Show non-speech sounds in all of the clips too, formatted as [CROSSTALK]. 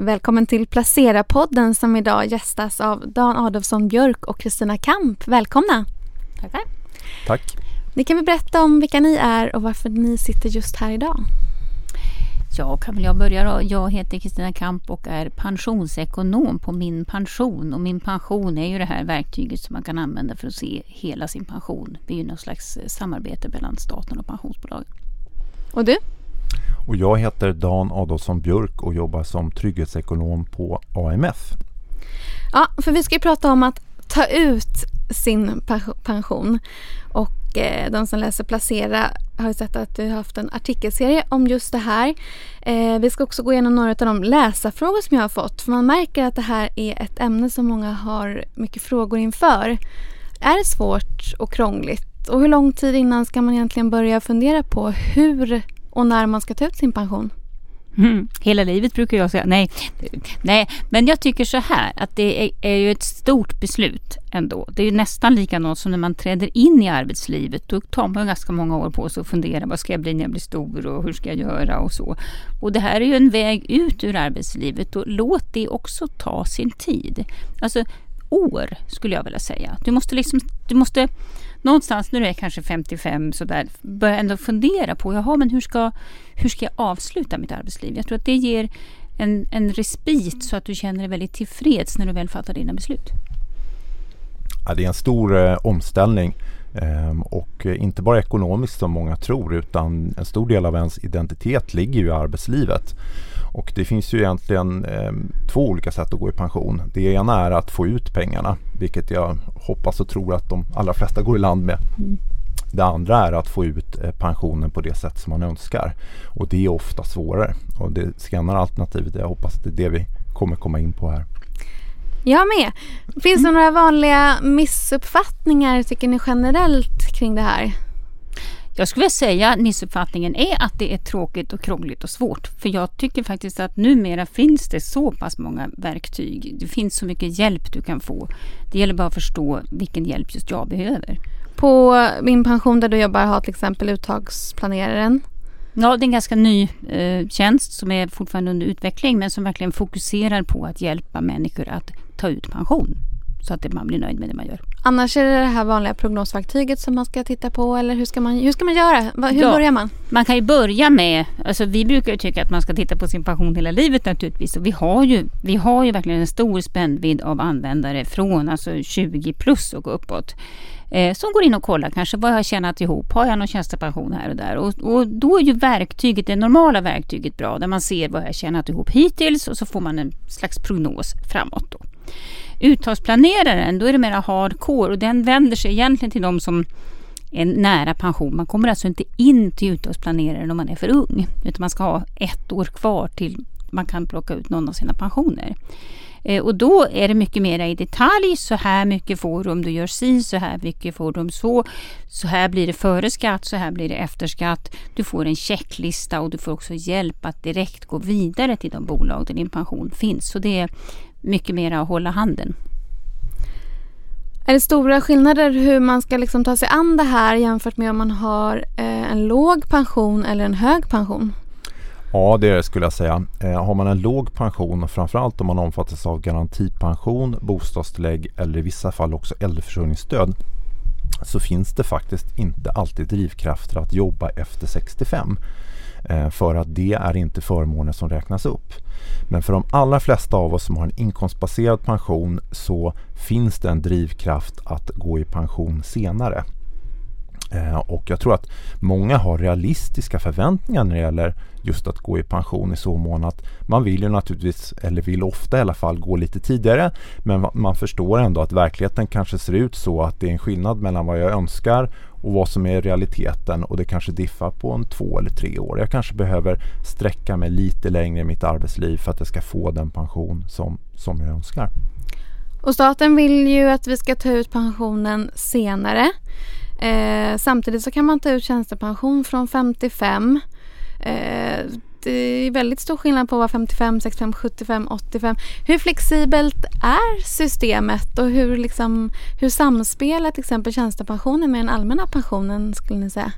Välkommen till Placera-podden som idag gästas av Dan Adolfsson Björk och Kristina Kamp. Välkomna! Tackar. Tack. Ni kan väl berätta om vilka ni är och varför ni sitter just här idag? Ja, kan väl jag börja då. Jag heter Kristina Kamp och är pensionsekonom på Min pension. Och Min pension är ju det här verktyget som man kan använda för att se hela sin pension. Det är ju något slags samarbete mellan staten och pensionsbolagen. Och du? Och jag heter Dan Adolfsson Björk och jobbar som trygghetsekonom på AMF. Ja, för vi ska ju prata om att ta ut sin pension. Och eh, de som läser Placera har ju sett att du har haft en artikelserie om just det här. Eh, vi ska också gå igenom några av de läsarfrågor som jag har fått. För man märker att det här är ett ämne som många har mycket frågor inför. Är det svårt och krångligt? Och hur lång tid innan ska man egentligen börja fundera på hur och när man ska ta ut sin pension? Mm, hela livet brukar jag säga. Nej, nej, men jag tycker så här att det är, är, ju ett stort beslut ändå. Det är ju nästan likadant som när man träder in i arbetslivet. Då tar man ganska många år på sig att fundera. Vad ska jag bli när jag blir stor och hur ska jag göra och så. Och det här är ju en väg ut ur arbetslivet och låt det också ta sin tid. Alltså år skulle jag vilja säga. Du måste liksom, du måste någonstans när du är kanske 55 sådär, börja ändå fundera på, jaha men hur ska, hur ska jag avsluta mitt arbetsliv? Jag tror att det ger en, en respit så att du känner dig väldigt tillfreds när du väl fattar dina beslut. Ja, det är en stor eh, omställning ehm, eh, och inte bara ekonomiskt som många tror utan en stor del av ens identitet ligger ju i arbetslivet. Och det finns ju egentligen eh, två olika sätt att gå i pension. Det ena är att få ut pengarna, vilket jag hoppas och tror att de allra flesta går i land med. Mm. Det andra är att få ut eh, pensionen på det sätt som man önskar. Och det är ofta svårare. Och det senare alternativet, jag hoppas att det är det vi kommer komma in på här. Jag med. Finns det mm. några vanliga missuppfattningar tycker ni generellt kring det här? Jag skulle säga att missuppfattningen är att det är tråkigt och krångligt och svårt. För jag tycker faktiskt att numera finns det så pass många verktyg. Det finns så mycket hjälp du kan få. Det gäller bara att förstå vilken hjälp just jag behöver. På min pension där du jobbar har till exempel uttagsplaneraren. Ja, det är en ganska ny eh, tjänst som är fortfarande under utveckling men som verkligen fokuserar på att hjälpa människor att ta ut pension så att man blir nöjd med det man gör. Annars är det det här vanliga prognosverktyget som man ska titta på eller hur ska man, hur ska man göra? Hur ja, börjar man? Man kan ju börja med, alltså vi brukar ju tycka att man ska titta på sin pension hela livet naturligtvis och vi har ju, vi har ju verkligen en stor spännvidd av användare från alltså 20 plus och uppåt. Eh, som går in och kollar kanske vad jag har tjänat ihop. Har jag någon tjänstepension här och där? Och, och då är ju verktyget, det normala verktyget bra där man ser vad jag har tjänat ihop hittills och så får man en slags prognos framåt. Då. Uttagsplaneraren, då är det mer hardcore och den vänder sig egentligen till de som är nära pension. Man kommer alltså inte in till uttagsplaneraren om man är för ung. Utan man ska ha ett år kvar till man kan plocka ut någon av sina pensioner. Eh, och då är det mycket mer i detalj. Så här mycket får du om du gör si, så här mycket får du om så. Så här blir det före skatt, så här blir det efter skatt. Du får en checklista och du får också hjälp att direkt gå vidare till de bolag där din pension finns. Så det är mycket mer att hålla handen. Är det stora skillnader hur man ska liksom ta sig an det här jämfört med om man har eh, en låg pension eller en hög pension? Ja, det skulle jag säga. Eh, har man en låg pension framförallt om man omfattas av garantipension, bostadstillägg eller i vissa fall också äldreförsörjningsstöd så finns det faktiskt inte alltid drivkrafter att jobba efter 65. Eh, för att det är inte förmåner som räknas upp. Men för de allra flesta av oss som har en inkomstbaserad pension så finns det en drivkraft att gå i pension senare. Eh, och jag tror att många har realistiska förväntningar när det gäller just att gå i pension i så mån att man vill ju naturligtvis, eller vill ofta i alla fall, gå lite tidigare. Men man förstår ändå att verkligheten kanske ser ut så att det är en skillnad mellan vad jag önskar och vad som är realiteten och det kanske diffar på en två eller tre år. Jag kanske behöver sträcka mig lite längre i mitt arbetsliv för att jag ska få den pension som, som jag önskar. Och staten vill ju att vi ska ta ut pensionen senare. Eh, samtidigt så kan man ta ut tjänstepension från 55. Eh, Eh, det är väldigt stor skillnad på att vara 55, 65, 75, 85. Hur flexibelt är systemet och hur, liksom, hur samspelar till exempel tjänstepensionen med den allmänna pensionen skulle ni säga?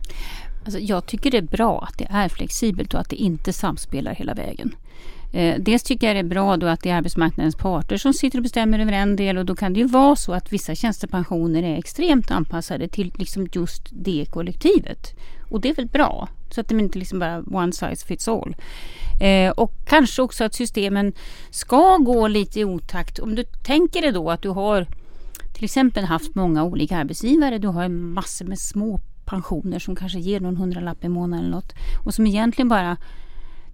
Alltså jag tycker det är bra att det är flexibelt och att det inte samspelar hela vägen. Eh, dels tycker jag det är bra då att det är arbetsmarknadens parter som sitter och bestämmer över en del och då kan det ju vara så att vissa tjänstepensioner är extremt anpassade till liksom just det kollektivet. Och det är väl bra, så att det inte liksom bara one size fits all. Eh, och kanske också att systemen ska gå lite i otakt. Om du tänker dig då att du har till exempel haft många olika arbetsgivare. Du har massor med små pensioner som kanske ger någon hundralapp i månaden eller något. Och som egentligen bara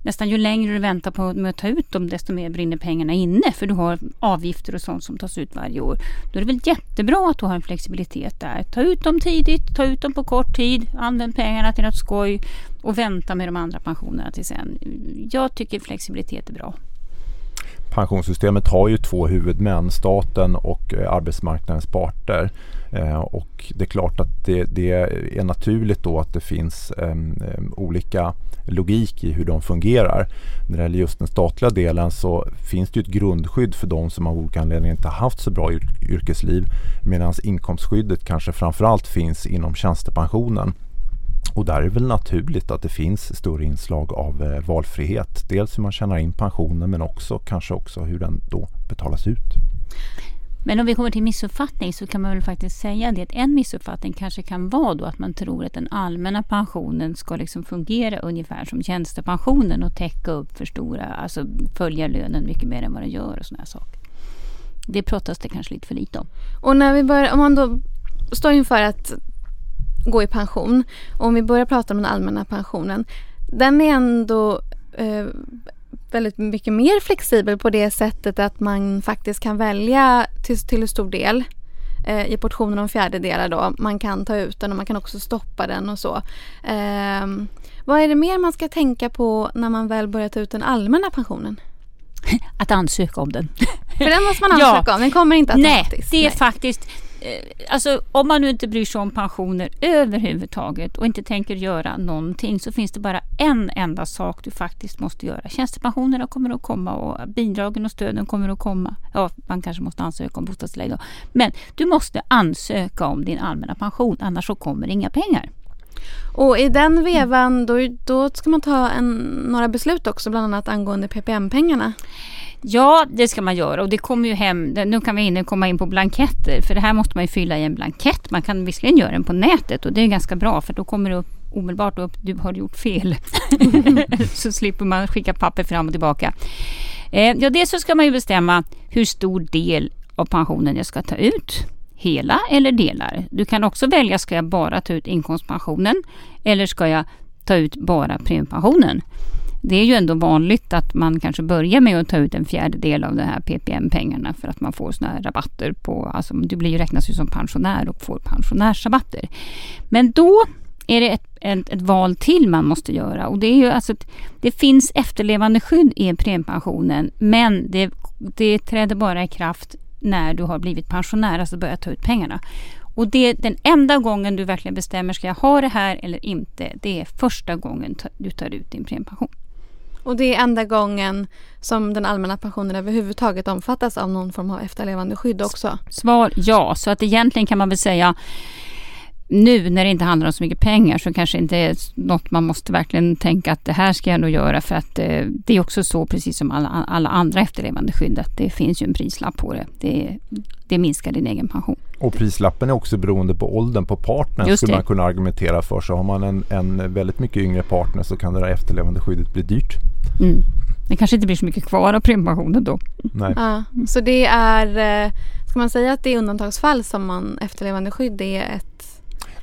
nästan ju längre du väntar på med att ta ut dem desto mer brinner pengarna inne för du har avgifter och sånt som tas ut varje år. Då är det väl jättebra att du har en flexibilitet där. Ta ut dem tidigt, ta ut dem på kort tid, använd pengarna till något skoj och vänta med de andra pensionerna till sen. Jag tycker flexibilitet är bra pensionssystemet har ju två huvudmän, staten och eh, arbetsmarknadens parter. Eh, och det är klart att det, det, är naturligt då att det finns um, olika logik i hur de fungerar. När det gäller just den statliga delen så finns det ett grundskydd för de som av olika anledningar inte haft så bra yrkesliv medan inkomstskyddet kanske framförallt finns inom tjänstepensionen. Och där är det väl naturligt att det finns större inslag av eh, valfrihet. Dels hur man tjänar in pensionen men också kanske också hur den då betalas ut. Men om vi kommer till missuppfattning så kan man väl faktiskt säga det att en missuppfattning kanske kan vara då att man tror att den allmänna pensionen ska liksom fungera ungefär som tjänstepensionen och täcka upp för stora, alltså följa lönen mycket mer än vad den gör och sådana saker. Det pratas det kanske lite för lite om. Och när vi börjar, om man då står inför att gå i pension. Och om vi börjar prata om den allmänna pensionen. Den är ändå eh, väldigt mycket mer flexibel på det sättet att man faktiskt kan välja till, till stor del eh, i portioner om fjärdedelar då. Man kan ta ut den och man kan också stoppa den och så. Eh, vad är det mer man ska tänka på när man väl börjar ta ut den allmänna pensionen? [LAUGHS] Att ansöka om den. För den måste man [LAUGHS] ansöka ja. om, den kommer inte automatiskt. Nej, det är Nej. faktiskt Eh, alltså om man nu inte bryr sig om pensioner överhuvudtaget och inte tänker göra någonting så finns det bara en enda sak du faktiskt måste göra. Tjänstepensionerna kommer att komma och bidragen och stöden kommer att komma. Ja, man kanske måste ansöka om bostadstillägg då. Men du måste ansöka om din allmänna pension annars så kommer inga pengar. Och i den vevan då, då ska man ta en, några beslut också bland annat angående PPM-pengarna. Ja, det ska man göra och det kommer ju hem, nu kan vi in, komma in på blanketter för det här måste man ju fylla i en blankett. Man kan visserligen göra den på nätet och det är ganska bra för då kommer det upp omedelbart upp, du har gjort fel. [LAUGHS] så slipper man skicka papper fram och tillbaka. Eh, ja, dels så ska man ju bestämma hur stor del av pensionen jag ska ta ut. Hela eller delar. Du kan också välja, ska jag bara ta ut inkomstpensionen eller ska jag ta ut bara premiepensionen? Det är ju ändå vanligt att man kanske börjar med att ta ut en fjärdedel av de här PPM-pengarna för att man får såna här rabatter på, alltså du blir ju räknas ju som pensionär och får pensionärsrabatter. Men då är det ett, ett, ett, val till man måste göra och det är ju alltså ett, det finns efterlevandeskydd i premiepensionen men det, det träder bara i kraft när du har blivit pensionär, alltså börjar ta ut pengarna. Och det, den enda gången du verkligen bestämmer, ska jag ha det här eller inte? Det är första gången du tar ut din premiepension. Och det är enda gången som den allmänna pensionen överhuvudtaget omfattas av någon form av efterlevandeskydd också? Svar ja, så att egentligen kan man väl säga nu när det inte handlar om så mycket pengar så kanske inte är något man måste verkligen tänka att det här ska jag nog göra för att eh, det är också så precis som alla, alla andra efterlevande skydd att det finns ju en prislapp på det. det. Det minskar din egen pension. Och prislappen är också beroende på åldern på partnern skulle man kunna argumentera för. Så har man en, en väldigt mycket yngre partner så kan det där efterlevande skyddet bli dyrt. Mm. Det kanske inte blir så mycket kvar av premiepensionen då. Nej. Ja, så det är, eh, ska man säga att det är undantagsfall som man efterlevande skydd är ett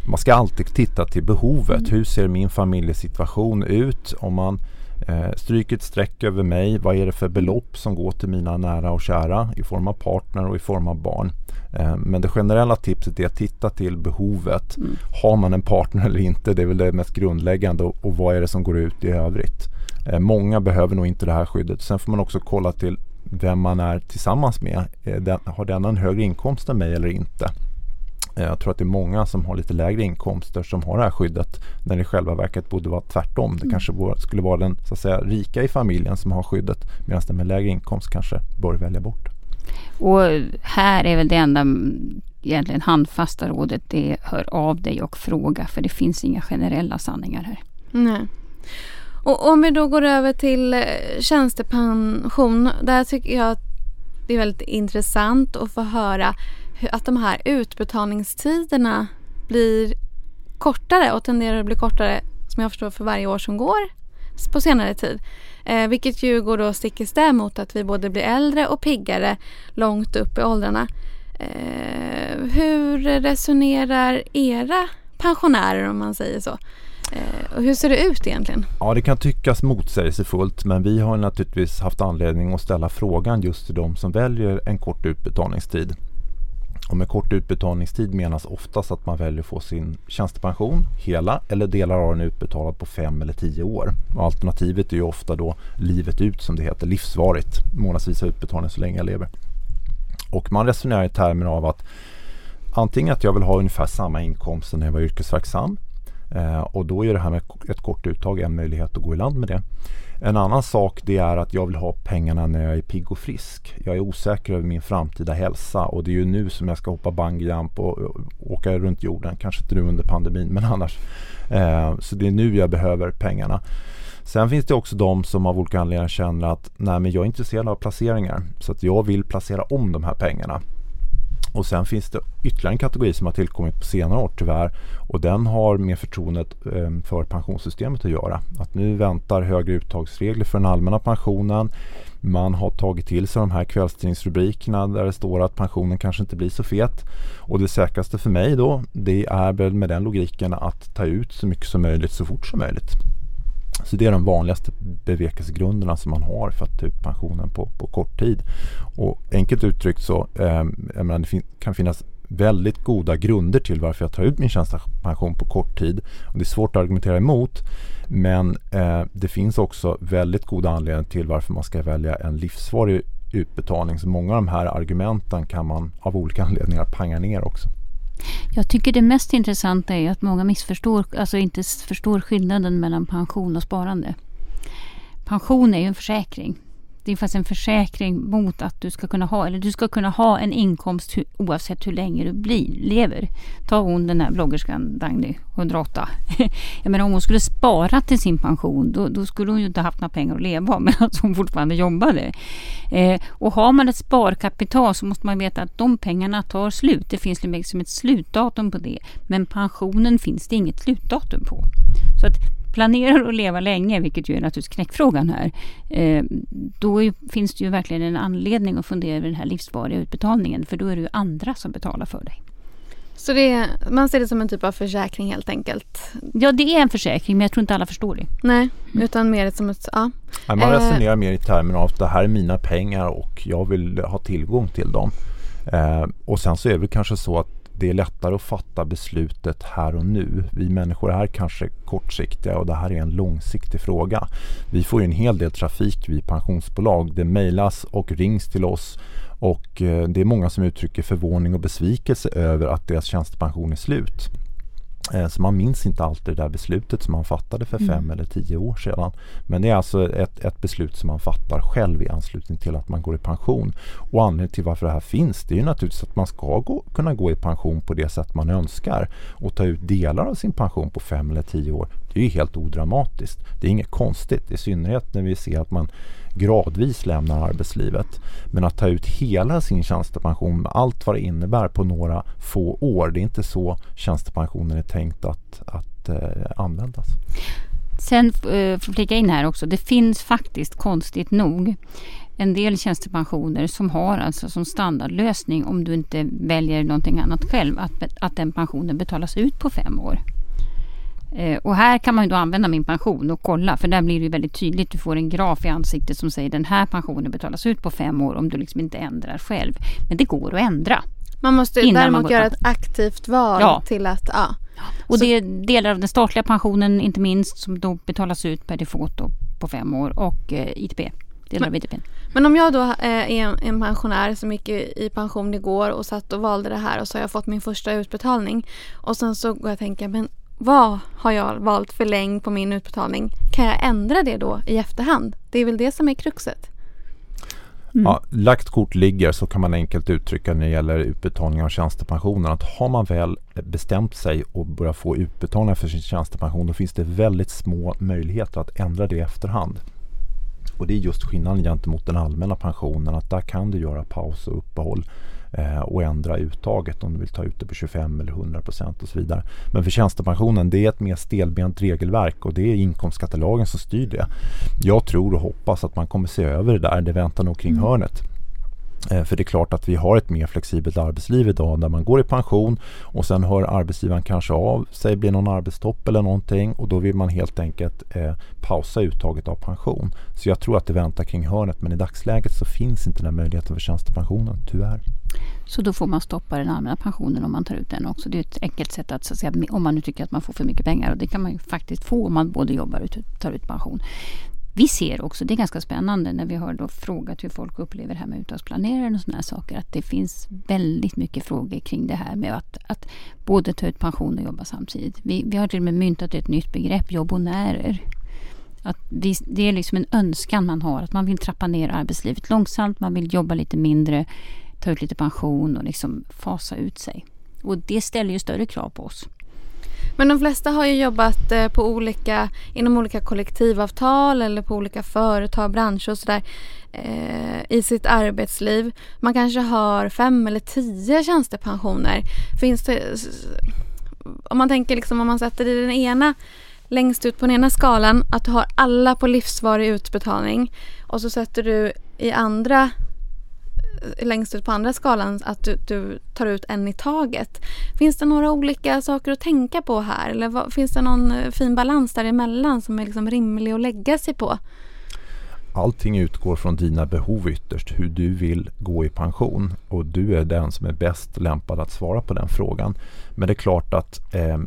man ska alltid titta till behovet. Mm. Hur ser min familjesituation ut? Om man eh, stryker ett streck över mig, vad är det för belopp som går till mina nära och kära i form av partner och i form av barn? Eh, men det generella tipset är att titta till behovet. Mm. Har man en partner eller inte? Det är väl det mest grundläggande och, och vad är det som går ut i övrigt? Eh, många behöver nog inte det här skyddet. Sen får man också kolla till vem man är tillsammans med. Eh, den, har den en högre inkomst än mig eller inte? Eh, jag tror att det är många som har lite lägre inkomster som har det här skyddet när det i själva verket borde vara tvärtom. Det mm. kanske skulle vara den så att säga, rika i familjen som har skyddet medan den med lägre inkomst kanske bör välja bort. Och här är väl det enda egentligen handfasta rådet det är hör av dig och fråga för det finns inga generella sanningar här. Nej. Och om vi då går över till eh, tjänstepension. Där tycker jag att det är väldigt intressant att få höra att de här utbetalningstiderna blir kortare och tenderar att bli kortare som jag förstår för varje år som går på senare tid. Eh, vilket ju går då stick i stäv mot att vi både blir äldre och piggare långt upp i åldrarna. Eh, hur resonerar era pensionärer om man säger så? Eh, och hur ser det ut egentligen? Ja, det kan tyckas motsägelsefullt men vi har naturligtvis haft anledning att ställa frågan just till de som väljer en kort utbetalningstid. Och med kort utbetalningstid menas oftast att man väljer att få sin tjänstepension hela eller delar av den utbetalad på fem eller tio år. Och alternativet är ju ofta då livet ut som det heter, livsvarigt, månadsvisa utbetalning så länge jag lever. Och man resonerar i termer av att antingen att jag vill ha ungefär samma inkomst som när jag var yrkesverksam eh, och då är det här med ett kort uttag en möjlighet att gå i land med det. En annan sak det är att jag vill ha pengarna när jag är pigg och frisk. Jag är osäker över min framtida hälsa och det är ju nu som jag ska hoppa bungyjump och, och åka runt jorden. Kanske inte nu under pandemin men [LAUGHS] annars. Eh, så det är nu jag behöver pengarna. Sen finns det också de som av olika anledningar känner att nej men jag är intresserad av placeringar så att jag vill placera om de här pengarna. Och sen finns det ytterligare en kategori som har tillkommit på senare år tyvärr och den har med förtroendet ehm, för pensionssystemet att göra. Att nu väntar högre uttagsregler för den allmänna pensionen. Man har tagit till sig de här kvällstidningsrubrikerna där det står att pensionen kanske inte blir så fet. Och det säkraste för mig då det är väl med den logiken att ta ut så mycket som möjligt så fort som möjligt. Så det är de vanligaste bevekelsegrunderna som man har för att ta ut pensionen på, på kort tid. Och enkelt uttryckt så eh, menar, det fin kan finnas väldigt goda grunder till varför jag tar ut min tjänstepension på kort tid. Och det är svårt att argumentera emot men eh, det finns också väldigt goda anledningar till varför man ska välja en livsvarig utbetalning. Så många av de här argumenten kan man av olika anledningar panga ner också. Jag tycker det mest intressanta är att många missförstår, alltså inte förstår skillnaden mellan pension och sparande. Pension är ju en försäkring det är en försäkring mot att du ska kunna ha, eller du ska kunna ha en inkomst hu, oavsett hur länge du blir, lever. Ta hon den här bloggerskan Dagny, 108. [LAUGHS] Jag menar om hon skulle spara till sin pension då, då skulle hon ju inte haft några pengar att leva av [LAUGHS] medan hon fortfarande jobbade. Eh, och har man ett sparkapital så måste man veta att de pengarna tar slut. Det finns liksom ett slutdatum på det. Men pensionen finns det inget slutdatum på. Så att planerar att leva länge, vilket ju är naturligtvis knäckfrågan här, eh, då finns det ju verkligen en anledning att fundera över den här livsvariga utbetalningen, för då är det ju andra som betalar för dig. Så det, man ser det som en typ av försäkring helt enkelt? Ja, det är en försäkring, men jag tror inte alla förstår det. Nej, utan mer som ett... Ja. man eh. resonerar mer i termer av att det här är mina pengar och jag vill ha tillgång till dem. Eh, och sen så är det kanske så att det är lättare att fatta beslutet här och nu. Vi människor är kanske kortsiktiga och det här är en långsiktig fråga. Vi får ju en hel del trafik vid pensionsbolag. Det mejlas och rings till oss och eh, det är många som uttrycker förvåning och besvikelse över att deras tjänstepension är slut. Eh, så man minns inte alltid det där beslutet som man fattade för mm. fem eller tio år sedan. Men det är alltså ett, ett beslut som man fattar själv i anslutning till att man går i pension. Och anledningen till varför det här finns det är naturligtvis att man ska gå, kunna gå i pension på det sätt man önskar och ta ut delar av sin pension på fem eller tio år. Det är ju helt odramatiskt. Det är inget konstigt i synnerhet när vi ser att man gradvis lämnar arbetslivet. Men att ta ut hela sin tjänstepension med allt vad det innebär på några få år. Det är inte så tjänstepensionen är tänkt att, att eh, användas. Sen eh, får flika in här också. Det finns faktiskt konstigt nog en del tjänstepensioner som har alltså som standardlösning om du inte väljer någonting annat själv att, att den pensionen betalas ut på fem år. Eh, och här kan man då använda min pension och kolla för där blir det väldigt tydligt. Du får en graf i ansiktet som säger den här pensionen betalas ut på fem år om du liksom inte ändrar själv. Men det går att ändra. Man måste däremot man göra ett aktivt val ja. till att ja. Och Så. det är delar av den statliga pensionen inte minst som då betalas ut per default på fem år och eh, ITP. Delar men, av ITP. Men om jag då eh, är en, en pensionär som gick i pension igår och satt och valde det här och så har jag fått min första utbetalning och sen så går jag och tänker men vad har jag valt för längd på min utbetalning? Kan jag ändra det då i efterhand? Det är väl det som är kruxet. Mm. Ja, lagt kort ligger så kan man enkelt uttrycka när det gäller utbetalning av tjänstepensioner att har man väl bestämt sig och börjar få utbetalningar för sin tjänstepension då finns det väldigt små möjligheter att ändra det i efterhand. Och det är just skillnaden gentemot den allmänna pensionen att där kan du göra paus och uppehåll eh, och ändra uttaget om du vill ta ut det på 25 eller 100 procent och så vidare. Men för tjänstepensionen det är ett mer stelbent regelverk och det är inkomstskattelagen som styr det. Jag tror och hoppas att man kommer se över det där. Det väntar nog kring mm. hörnet. Eh, för det är klart att vi har ett mer flexibelt arbetsliv idag där man går i pension och sen hör arbetsgivaren kanske av sig, blir någon arbetstopp eller någonting och då vill man helt enkelt eh, pausa uttaget av pension. Så jag tror att det väntar kring hörnet men i dagsläget så finns inte den möjligheten för tjänstepensionen, tyvärr. Så då får man stoppa den allmänna pensionen om man tar ut den också. Det är ett enkelt sätt att, så att säga, om man nu tycker att man får för mycket pengar och det kan man ju faktiskt få om man både jobbar och tar ut pension. Vi ser också, det är ganska spännande när vi har då frågat hur folk upplever det här med uttagsplanerare och sådana här saker, att det finns väldigt mycket frågor kring det här med att, att både ta ut pension och jobba samtidigt. Vi, vi har till och med myntat ett nytt begrepp, jobbonärer. Att vi, det är liksom en önskan man har, att man vill trappa ner arbetslivet långsamt, man vill jobba lite mindre, ta ut lite pension och liksom fasa ut sig. Och det ställer ju större krav på oss. Men de flesta har ju jobbat eh, på olika, inom olika kollektivavtal eller på olika företag, branscher och sådär eh, i sitt arbetsliv. Man kanske har fem eller tio tjänstepensioner. Finns det, om man tänker liksom om man sätter i den ena längst ut på den ena skalan att du har alla på livsvarig utbetalning och så sätter du i andra längst ut på andra skalan att du, du, tar ut en i taget. Finns det några olika saker att tänka på här eller vad, finns det någon eh, fin balans däremellan som är liksom rimlig att lägga sig på? Allting utgår från dina behov ytterst, hur du vill gå i pension och du är den som är bäst lämpad att svara på den frågan. Men det är klart att eh,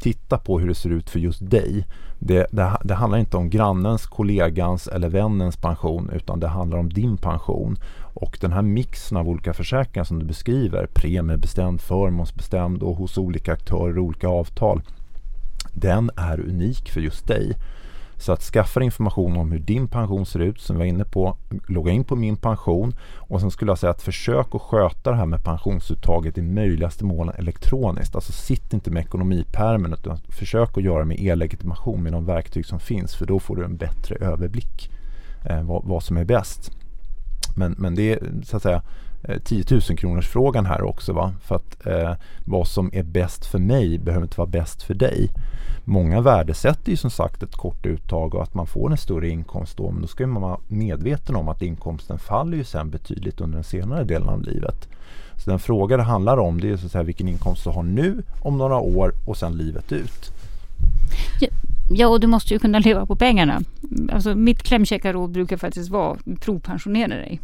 titta på hur det ser ut för just dig. Det, det, det, handlar inte om grannens, kollegans eller vännens pension utan det handlar om din pension. Och den här mixen av olika försäkringar som du beskriver, premiebestämd, förmånsbestämd och hos olika aktörer och olika avtal, den är unik för just dig. Så att skaffa information om hur din pension ser ut, som vi var inne på, logga in på min pension och sen skulle jag säga att försök att sköta det här med pensionsuttaget i möjligaste mån elektroniskt. Alltså sitt inte med ekonomipärmen utan försök att göra det med e-legitimation med de verktyg som finns för då får du en bättre överblick eh, vad, vad som är bäst. Men, men det är så att säga eh, 10 000 kronors frågan här också. Va? För att eh, vad som är bäst för mig behöver inte vara bäst för dig. Många värdesätter ju som sagt ett kort uttag och att man får en större inkomst då. Men då ska man vara medveten om att inkomsten faller ju sen betydligt under den senare delen av livet. Så den fråga det handlar om det är så att säga vilken inkomst du har nu om några år och sen livet ut. Ja, och du måste ju kunna leva på pengarna. Alltså, mitt klämkäcka råd brukar faktiskt vara provpensionera dig.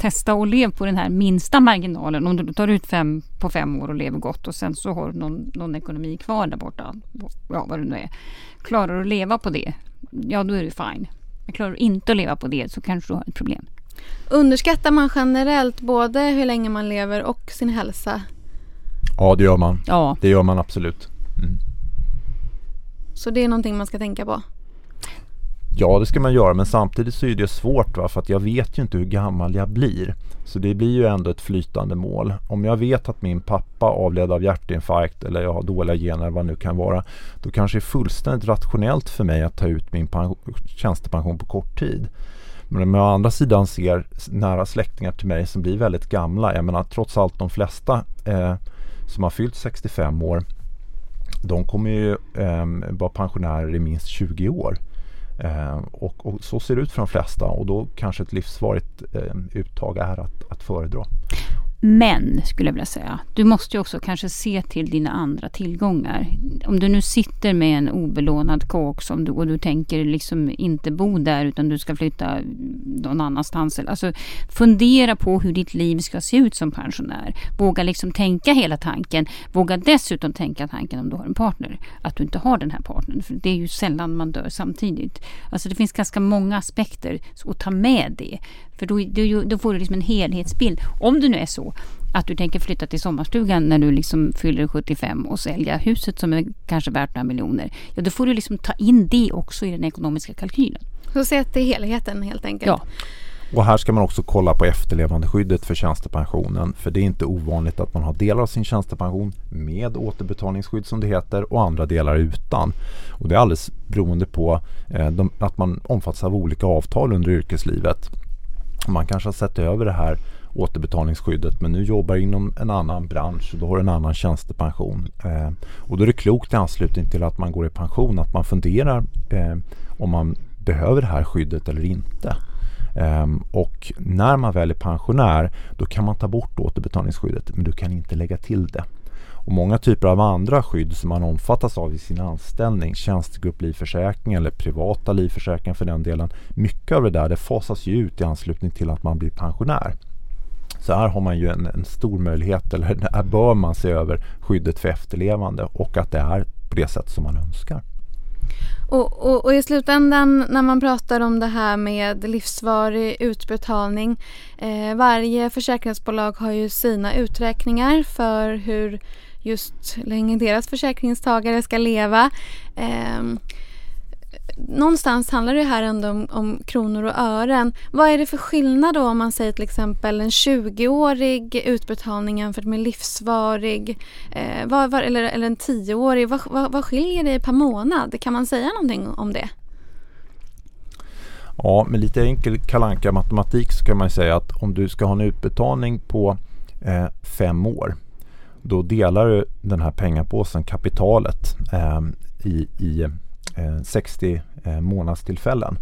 Testa och lev på den här minsta marginalen. Om du tar ut fem på fem år och lever gott och sen så har du någon, någon ekonomi kvar där borta. Ja, vad det nu är. Klarar du att leva på det, ja då är du fine. Men klarar du inte att leva på det så kanske du har ett problem. Underskattar man generellt både hur länge man lever och sin hälsa? Ja, det gör man. Ja. Det gör man absolut. Mm. Så det är någonting man ska tänka på. Ja, det ska man göra, men samtidigt så är det svårt va? för att jag vet ju inte hur gammal jag blir. Så det blir ju ändå ett flytande mål. Om jag vet att min pappa avled av hjärtinfarkt eller jag har dåliga gener, vad det nu kan vara, då kanske det är fullständigt rationellt för mig att ta ut min tjänstepension på kort tid. Men om jag å andra sidan ser nära släktingar till mig som blir väldigt gamla, jag menar trots allt de flesta eh, som har fyllt 65 år de kommer ju eh, vara pensionärer i minst 20 år. Eh, och, och, så ser det ut för de flesta och då kanske ett livsvarigt eh, uttag är att, att föredra. Men, skulle jag vilja säga, du måste ju också kanske se till dina andra tillgångar. Om du nu sitter med en obelånad kåk som du, och du tänker liksom inte bo där utan du ska flytta någon annanstans. Alltså, fundera på hur ditt liv ska se ut som pensionär. Våga liksom tänka hela tanken. Våga dessutom tänka tanken om du har en partner. Att du inte har den här partnern. För det är ju sällan man dör samtidigt. Alltså det finns ganska många aspekter att ta med det. För då, då, då får du liksom en helhetsbild. Om det nu är så att du tänker flytta till sommarstugan när du liksom fyller 75 och sälja huset som är kanske värt några miljoner. Ja, då får du liksom ta in det också i den ekonomiska kalkylen. Så se till helheten helt enkelt. Ja. Och här ska man också kolla på efterlevandeskyddet för tjänstepensionen. För det är inte ovanligt att man har delar av sin tjänstepension med återbetalningsskydd som det heter och andra delar utan. Och det är alldeles beroende på eh, de, att man omfattas av olika avtal under yrkeslivet. Man kanske har sett över det här återbetalningsskyddet men nu jobbar inom en annan bransch och då har du en annan tjänstepension. Eh, och då är det klokt i anslutning till att man går i pension att man funderar eh, om man behöver det här skyddet eller inte. Um, och när man väl är pensionär då kan man ta bort återbetalningsskyddet men du kan inte lägga till det. Och många typer av andra skydd som man omfattas av i sin anställning, tjänstegrupplivförsäkring eller privata livförsäkringar för den delen. Mycket av det där det fasas ju ut i anslutning till att man blir pensionär. Så här har man ju en, en stor möjlighet, eller här bör man se över skyddet för efterlevande och att det är på det sätt som man önskar. Och, och, och, i slutändan när man pratar om det här med livsvarig utbetalning. Eh, varje försäkringsbolag har ju sina uträkningar för hur just länge deras försäkringstagare ska leva. Eh, någonstans handlar det här ändå om, om, kronor och ören. Vad är det för skillnad då om man säger till exempel en 20-årig utbetalning jämfört med livsvarig eh, vad, vad, eller, eller en 10-årig? Vad, vad, vad skiljer det per månad? Kan man säga någonting om det? Ja, med lite enkel kalanka matematik så kan man säga att om du ska ha en utbetalning på eh, fem år då delar du den här pengapåsen, kapitalet, eh, i, i eh, 60 eh, månadstillfällen.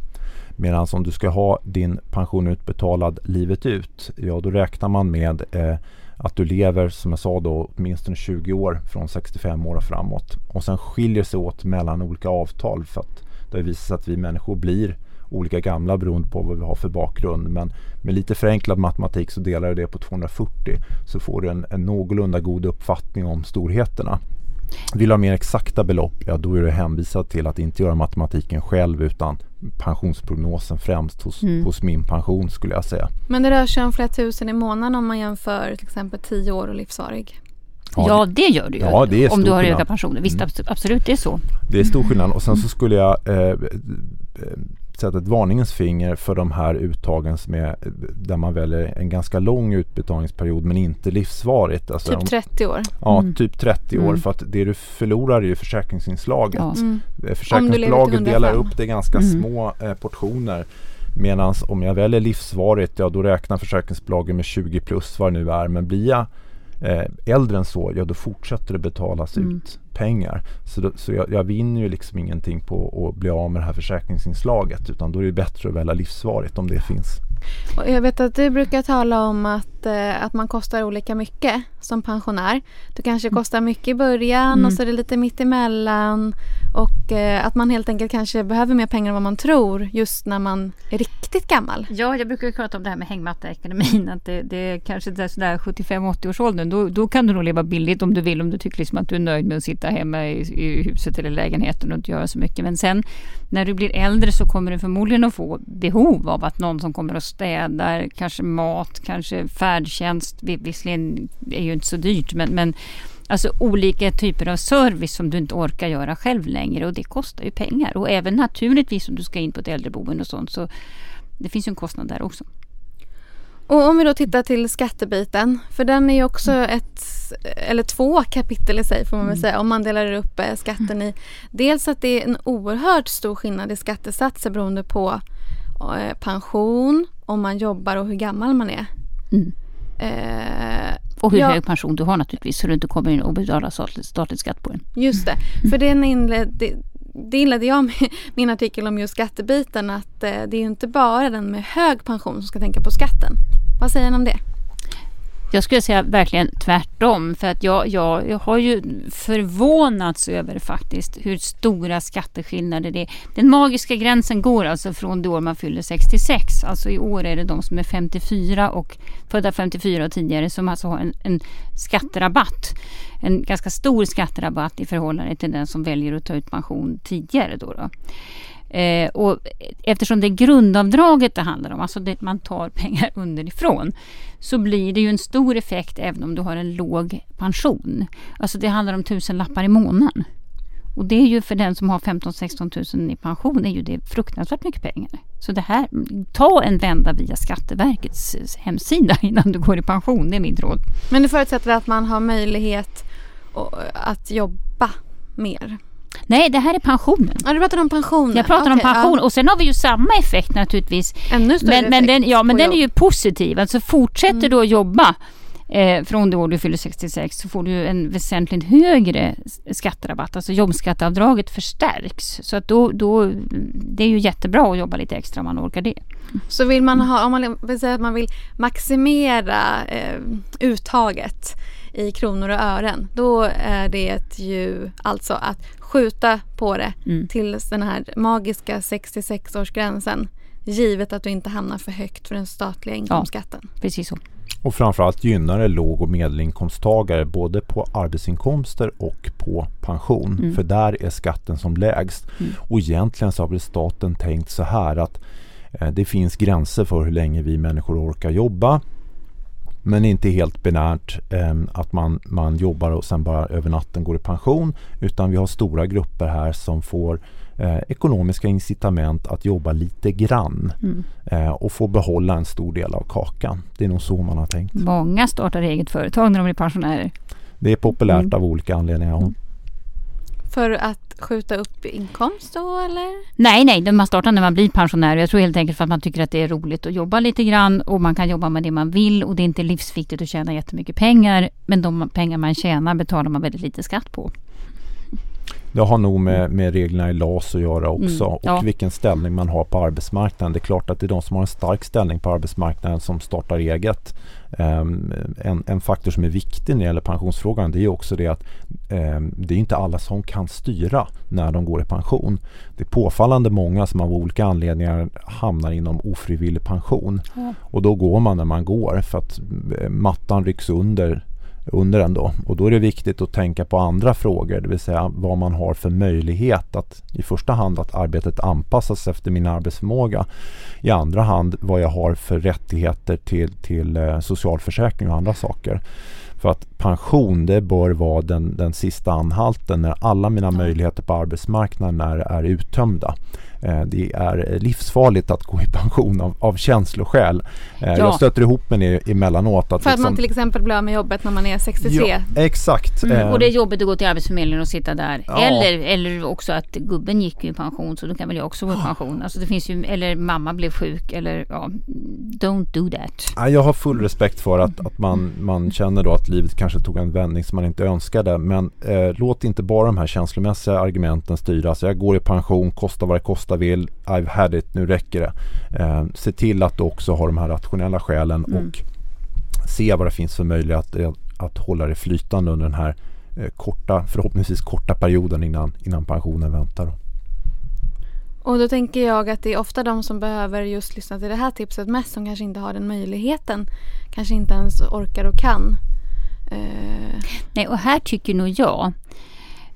Medan om du ska ha din pension utbetalad livet ut, ja då räknar man med eh, att du lever som jag sa då åtminstone 20 år från 65 år och framåt. Och sen skiljer sig åt mellan olika avtal för att det har visat sig att vi människor blir olika gamla beroende på vad vi har för bakgrund. Men med lite förenklad matematik så delar du det på 240 så får du en, en någorlunda god uppfattning om storheterna. Vill du ha mer exakta belopp, ja då är du hänvisad till att inte göra matematiken själv utan pensionsprognosen främst hos, mm. hos min pension skulle jag säga. Men det rör sig om flera tusen i månaden om man jämför till exempel 10 år och livsvarig. Ja, det gör du ju. Ja, det är om du har höga pensioner. Visst, mm. absolut, det är så. Det är stor skillnad. Och sen så skulle jag eh, sätta ett varningens finger för de här uttagen som är, där man väljer en ganska lång utbetalningsperiod men inte livsvarigt. Alltså typ 30 år? Ja, mm. typ 30 mm. år för att det du förlorar är ju försäkringsinslaget. Ja. Mm. Eh, försäkringsbolaget delar upp det i ganska mm. små eh, portioner. Medan om jag väljer livsvarigt, ja då räknar försäkringsbolagen med 20 plus vad det nu är. Men blir jag eh, äldre än så, ja då fortsätter det betalas mm. ut pengar. Så, då, så jag, jag, vinner ju liksom ingenting på att bli av med det här försäkringsinslaget utan då är det bättre att välja livsvarigt om det finns. Och jag vet att du brukar tala om att, eh, att man kostar olika mycket som pensionär. Du kanske mm. kostar mycket i början mm. och så är det lite mitt emellan. Och eh, att man helt enkelt kanske behöver mer pengar än vad man tror just när man är riktigt gammal. Ja, jag brukar prata om det här med hängmattaekonomin. Att det, det är kanske där sådär 75-80 års åldern. Då, då kan du nog leva billigt om du vill. Om du tycker liksom att du är nöjd med att sitta hemma i, i huset eller lägenheten och inte göra så mycket. Men sen när du blir äldre så kommer du förmodligen att få behov av att någon som kommer och städar, kanske mat, kanske färdtjänst. Visserligen är ju inte så dyrt men, men Alltså olika typer av service som du inte orkar göra själv längre och det kostar ju pengar. Och även naturligtvis om du ska in på ett äldreboende och sånt så det finns ju en kostnad där också. Och om vi då tittar till skattebiten, för den är ju också mm. ett, eller två kapitel i sig får man väl mm. säga, om man delar upp eh, skatten i. Dels att det är en oerhört stor skillnad i skattesatser beroende på eh, pension, om man jobbar och hur gammal man är. Mm. Eh, och hur ja. hög pension du har naturligtvis så du inte kommer in och betalar statlig, statlig skatt på den. Just det, för den inled, det, det inledde jag med [LAUGHS] min artikel om just skattebiten att eh, det är inte bara den med hög pension som ska tänka på skatten. Vad säger ni om det? Jag skulle säga verkligen tvärtom. För att jag, jag, jag har ju förvånats över faktiskt hur stora skatteskillnader det är. Den magiska gränsen går alltså från det år man fyller 66. Alltså i år är det de som är 54 och födda 54 och tidigare som alltså har en, en skatterabatt. En ganska stor skatterabatt i förhållande till den som väljer att ta ut pension tidigare. Då, då. Eh, och eftersom det är grundavdraget det handlar om, alltså det man tar pengar underifrån, så blir det ju en stor effekt även om du har en låg pension. Alltså det handlar om tusen lappar i månaden. Och det är ju för den som har 15-16 000 i pension är ju det fruktansvärt mycket pengar. Så det här, ta en vända via Skatteverkets hemsida innan du går i pension, det är mitt råd. Men det förutsätter att man har möjlighet att jobba mer? Nej, det här är pensionen. Ja, du pratar om pensionen. Jag pratar okay, om pension ja. och sen har vi ju samma effekt naturligtvis. Ännu större men, men effekt den, Ja, men den jobb. är ju positiv. Alltså fortsätter mm. du att jobba eh, från det år du fyller 66 så får du en väsentligt högre skatterabatt. Alltså jobbskatteavdraget förstärks. Så att då, då, det är ju jättebra att jobba lite extra om man orkar det. Så vill man ha, om man vill säga att man vill maximera eh, uttaget i kronor och ören. Då är det ju alltså att skjuta på det mm. till den här magiska 66-årsgränsen. Givet att du inte hamnar för högt för den statliga inkomstskatten. Ja, precis så. Och framförallt gynnar det låg och medelinkomsttagare både på arbetsinkomster och på pension. Mm. För där är skatten som lägst. Mm. Och egentligen så har väl staten tänkt så här att eh, det finns gränser för hur länge vi människor orkar jobba. Men inte helt binärt eh, att man, man jobbar och sen bara över natten går i pension. Utan vi har stora grupper här som får eh, ekonomiska incitament att jobba lite grann mm. eh, och få behålla en stor del av kakan. Det är nog så man har tänkt. Många startar eget företag när de blir pensionärer. Det är populärt mm. av olika anledningar. Mm. För att skjuta upp inkomst då eller? Nej, nej, man startar när man blir pensionär. Jag tror helt enkelt för att man tycker att det är roligt att jobba lite grann och man kan jobba med det man vill och det är inte livsviktigt att tjäna jättemycket pengar. Men de pengar man tjänar betalar man väldigt lite skatt på. Det har nog med, med reglerna i LAS att göra också mm, ja. och vilken ställning man har på arbetsmarknaden. Det är klart att det är de som har en stark ställning på arbetsmarknaden som startar eget. Um, en, en, faktor som är viktig när det gäller pensionsfrågan det är också det att um, det är inte alla som kan styra när de går i pension. Det är påfallande många som av olika anledningar hamnar inom ofrivillig pension. Mm. Och då går man när man går för att eh, mattan rycks under under den då. Och då är det viktigt att tänka på andra frågor, det vill säga vad man har för möjlighet att i första hand att arbetet anpassas efter min arbetsförmåga. I andra hand vad jag har för rättigheter till, till eh, socialförsäkring och andra saker. För att pension det bör vara den, den sista anhalten när alla mina möjligheter på arbetsmarknaden är, är uttömda. Eh, det är livsfarligt att gå i pension av, av känsloskäl. Eh, ja. Jag stöter ihop med det emellanåt. Att För att liksom, man till exempel blir av med jobbet när man är 63? Ja, exakt. Mm. Eh, och det är jobbigt att gå till Arbetsförmedlingen och sitta där. Ja. Eller, eller också att gubben gick i pension så då kan väl jag också gå i pension. Alltså det finns ju, eller mamma blev sjuk eller ja, don't do that. Jag har full respekt för att, att man, man känner då att livet kanske tog en vändning som man inte önskade. Men eh, låt inte bara de här känslomässiga argumenten styra. Alltså jag går i pension, kostar vad det kostar Kosta vill, I've had it, nu räcker det. Eh, se till att du också har de här rationella skälen mm. och se vad det finns för möjlighet att, eh, att hålla det flytande under den här eh, korta, förhoppningsvis korta perioden innan, innan pensionen väntar. Och då tänker jag att det är ofta de som behöver just lyssna till det här tipset mest som kanske inte har den möjligheten. Kanske inte ens orkar och kan. Uh... Nej, och här tycker nog jag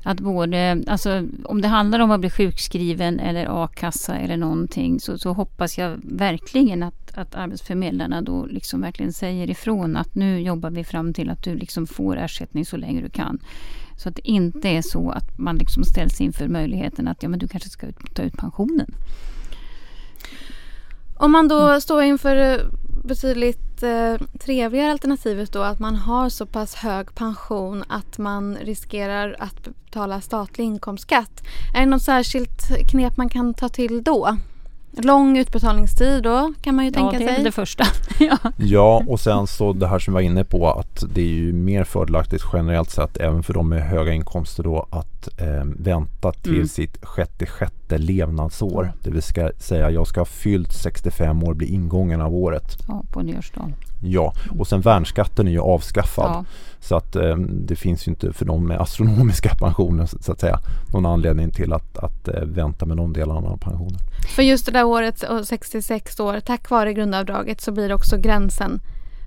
att både, alltså om det handlar om att bli sjukskriven eller a-kassa eller någonting så, så hoppas jag verkligen att, att arbetsförmedlarna då liksom verkligen säger ifrån att nu jobbar vi fram till att du liksom får ersättning så länge du kan. Så att det inte är så att man liksom ställs inför möjligheten att ja, men du kanske ska ut, ta ut pensionen. Om man då står inför betydligt eh, trevligare alternativet då att man har så pass hög pension att man riskerar att betala statlig inkomstskatt. Är det något särskilt knep man kan ta till då? Lång utbetalningstid då kan man ju tänka sig. Ja, det är det första. [LAUGHS] ja. ja, och sen så det här som vi var inne på att det är ju mer fördelaktigt generellt sett även för de med höga inkomster då att eh, vänta till mm. sitt sjätte sjätte levnadsår. Mm. Det vill säga jag ska ha fyllt 65 år, bli ingången av året. Ja, på nyårsdagen. Ja, och sen värnskatten är ju avskaffad. Ja. Så att eh, det finns ju inte för de med astronomiska [LAUGHS] pensioner så att säga någon anledning till att, att eh, vänta med de delarna av pensionen. För just det där året, 66 år, tack vare grundavdraget så blir också gränsen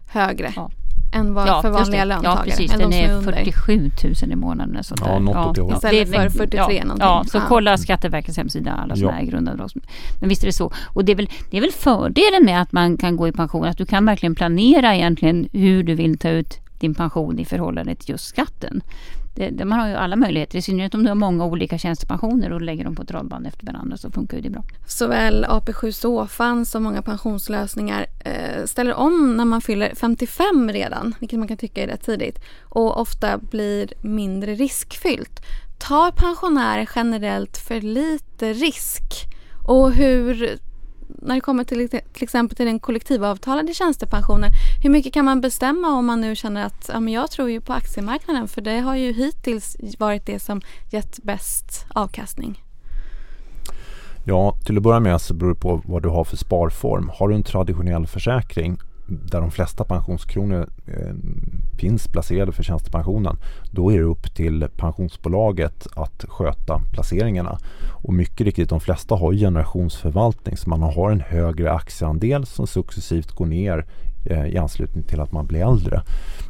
högre. Ja än vad ja, för vanliga löntagare. Ja, precis. Den är, är 47 000 i månaden. Sånt ja, något ja, Istället för 43 ja. Ja, så kolla Skatteverkets hemsida, alla sådana här grundavdrag. Men visst är det så. Och det är, väl, det är väl fördelen med att man kan gå i pension, att du kan verkligen planera egentligen hur du vill ta ut din pension i förhållande till just skatten. Det, det, man har ju alla möjligheter, i synnerhet om du har många olika tjänstepensioner och lägger dem på ett radband efter varandra så funkar det bra. Såväl AP7 Sofan som många pensionslösningar eh, ställer om när man fyller 55 redan, vilket man kan tycka är rätt tidigt, och ofta blir mindre riskfyllt. Tar pensionärer generellt för lite risk? Och hur när det kommer till, till exempel till den kollektivavtalade tjänstepensionen, hur mycket kan man bestämma om man nu känner att ja, men jag tror ju på aktiemarknaden för det har ju hittills varit det som gett bäst avkastning? Ja, till att börja med så beror det på vad du har för sparform. Har du en traditionell försäkring där de flesta pensionskronor eh, finns placerade för tjänstepensionen, då är det upp till pensionsbolaget att sköta placeringarna. Och mycket riktigt, de flesta har generationsförvaltning så man har en högre aktieandel som successivt går ner eh, i anslutning till att man blir äldre.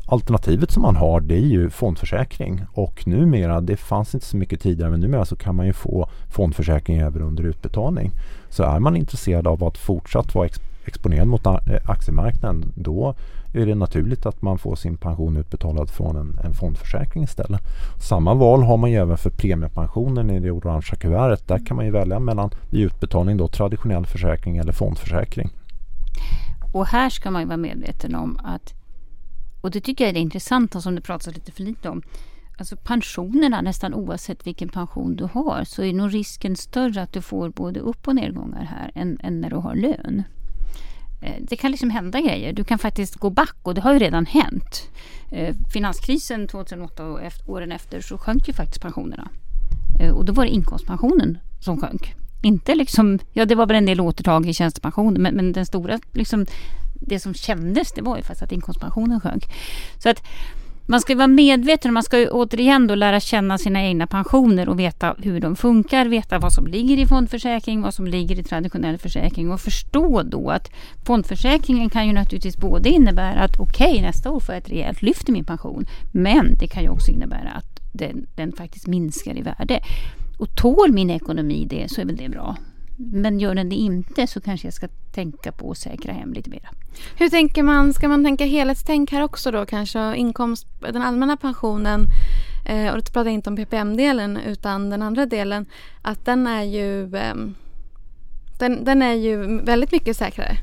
Alternativet som man har det är ju fondförsäkring och numera, det fanns inte så mycket tidigare men numera så kan man ju få fondförsäkring även under utbetalning. Så är man intresserad av att fortsatt vara exponerad mot eh, aktiemarknaden då är det naturligt att man får sin pension utbetalad från en, en fondförsäkring istället. Samma val har man ju även för premiepensionen i det orangea kuvertet. Där kan man ju välja mellan vid utbetalning då traditionell försäkring eller fondförsäkring. Och här ska man ju vara medveten om att, och det tycker jag är det intressanta som det pratas lite för lite om, Alltså pensionerna, nästan oavsett vilken pension du har, så är nog risken större att du får både upp och nedgångar här än, än när du har lön. Eh, det kan liksom hända grejer. Du kan faktiskt gå back och det har ju redan hänt. Eh, finanskrisen 2008 och åren efter så sjönk ju faktiskt pensionerna. Eh, och då var det inkomstpensionen som sjönk. Inte liksom, ja det var väl en del återtag i tjänstepensionen men, men den stora, liksom, det som kändes det var ju faktiskt att inkomstpensionen sjönk. Så att man ska vara medveten, man ska återigen då lära känna sina egna pensioner och veta hur de funkar, veta vad som ligger i fondförsäkring, vad som ligger i traditionell försäkring och förstå då att fondförsäkringen kan ju naturligtvis både innebära att okej, okay, nästa år får jag ett rejält lyft i min pension, men det kan ju också innebära att den, den faktiskt minskar i värde. Och tål min ekonomi det så är väl det bra. Men gör den det inte så kanske jag ska tänka på att säkra hem lite mer. Hur tänker man? Ska man tänka helhetstänk här också då kanske? Inkomst, den allmänna pensionen eh, och då pratar jag inte om PPM-delen utan den andra delen att den är ju eh, den, den är ju väldigt mycket säkrare.